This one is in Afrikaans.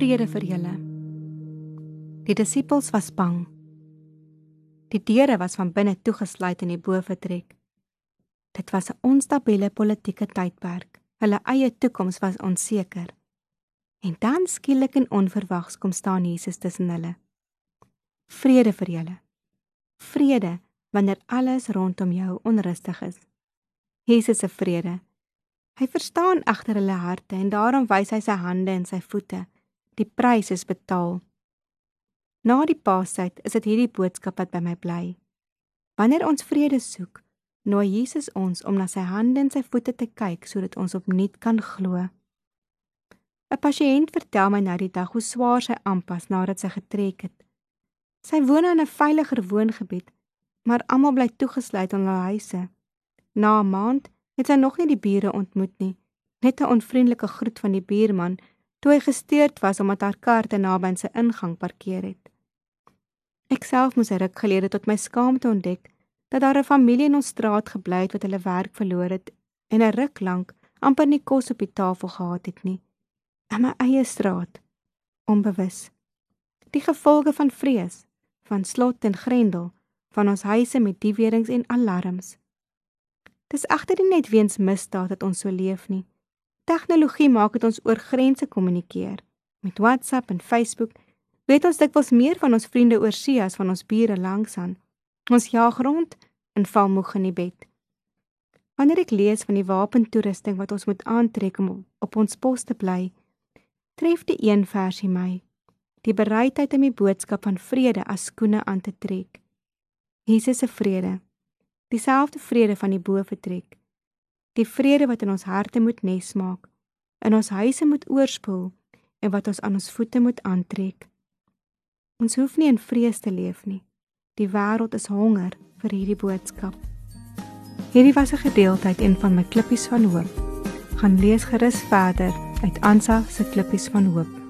Vrede vir julle. Die disippels was bang. Die deure was van binne toegesluit in die boefretrek. Dit was 'n onstabiele politieke tydperk. Hulle eie toekoms was onseker. En dan skielik en onverwags kom staan Jesus tussen hulle. Vrede vir julle. Vrede wanneer alles rondom jou onrustig is. Jesus se vrede. Hy verstaan agter hulle harte en daarom wys hy sy hande en sy voete. Die prys is betaal. Na die Paastyd is dit hierdie boodskap wat by my bly. Wanneer ons vrede soek, nooi Jesus ons om na sy hande en sy voete te kyk sodat ons opnuut kan glo. 'n Pasiënt vertel my nou die dag hoe swaar sy aanpas nadat sy getrek het. Sy woon in 'n veiliger woongebied maar almal bly toegesluit in hulle huise. Na 'n maand het sy nog nie die bure ontmoet nie, net 'n onvriendelike groet van die buurman toe hy gesteurd was omdat haar kar te naby aan sy ingang parkeer het. Ek self moes 'n ruk gelede tot my skaamte ontdek dat daar 'n familie in ons straat gebly het wat hulle werk verloor het en 'n ruk lank amper nie kos op die tafel gehad het nie. In my eie straat, onbewus. Die gevolge van vrees, van slot en grendel van ons huise met diewerings en alarms. Dis agter nie net weens misdaad dat ons so leef nie. Tegnologie maak dit ons oor grense kommunikeer. Met WhatsApp en Facebook weet ons dikwels meer van ons vriende oor see as van ons bure langsaan. Ons jaag rond en val moeg in die bed. Wanneer ek lees van die wapentoerusting wat ons moet aantrek om op ons pos te bly, tref die een versie my. Die bereidheid om die boodskap van vrede as skoene aan te trek. Jesus se vrede. Dieselfde vrede van die bo vertrek. Die vrede wat in ons harte moet nes maak, in ons huise moet oorspoel en wat ons aan ons voete moet aantrek. Ons hoef nie in vrees te leef nie. Die wêreld is honger vir hierdie boodskap. Hierdie was 'n gedeelte uit een van my klippies van hoop. Gaan lees gerus verder uit Ansa se klippies van hoop.